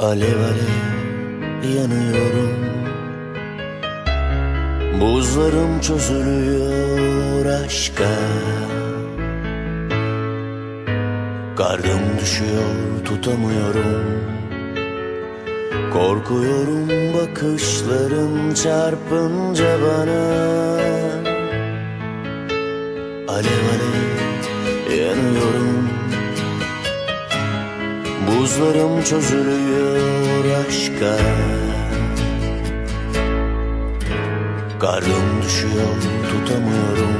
Alev alev yanıyorum. Buzlarım çözülüyor aşka. Kardım düşüyor tutamıyorum. Korkuyorum bakışların çarpınca bana. Alev alev yanıyorum Buzlarım çözülüyor aşka. Karnım düşüyor tutamıyorum.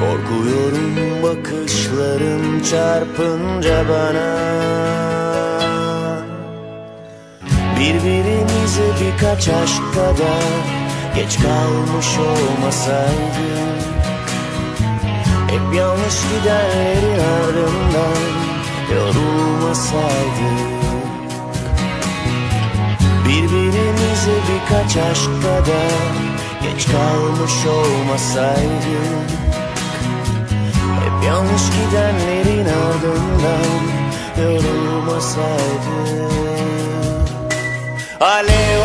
Korkuyorum bakışların çarpınca bana. Birbirimize birkaç aşk kadar Geç kalmış olmasaydık Hep yanlış gidenlerin ardından yorulmasaydık Birbirimize birkaç aşk kadar Geç kalmış olmasaydık Hep yanlış gidenlerin ardından yorulmasaydık Alev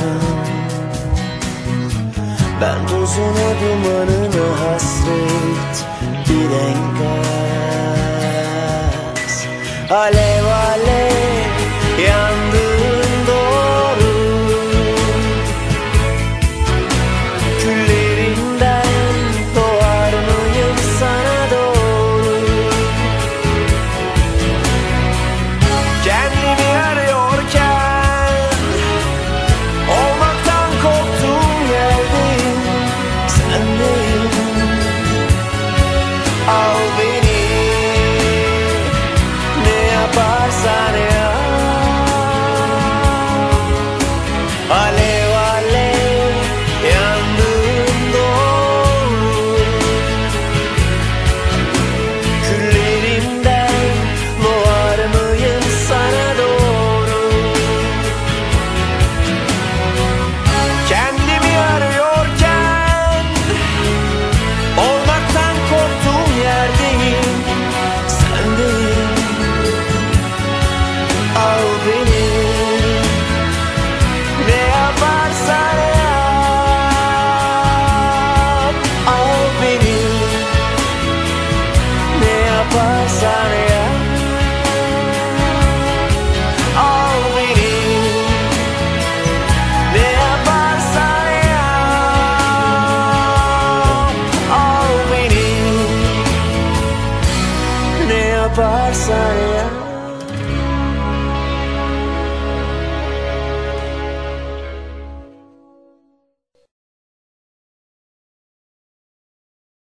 bakan Ben tozuna dumanına hasret Bir enkaz. Alev alev yandığın sorry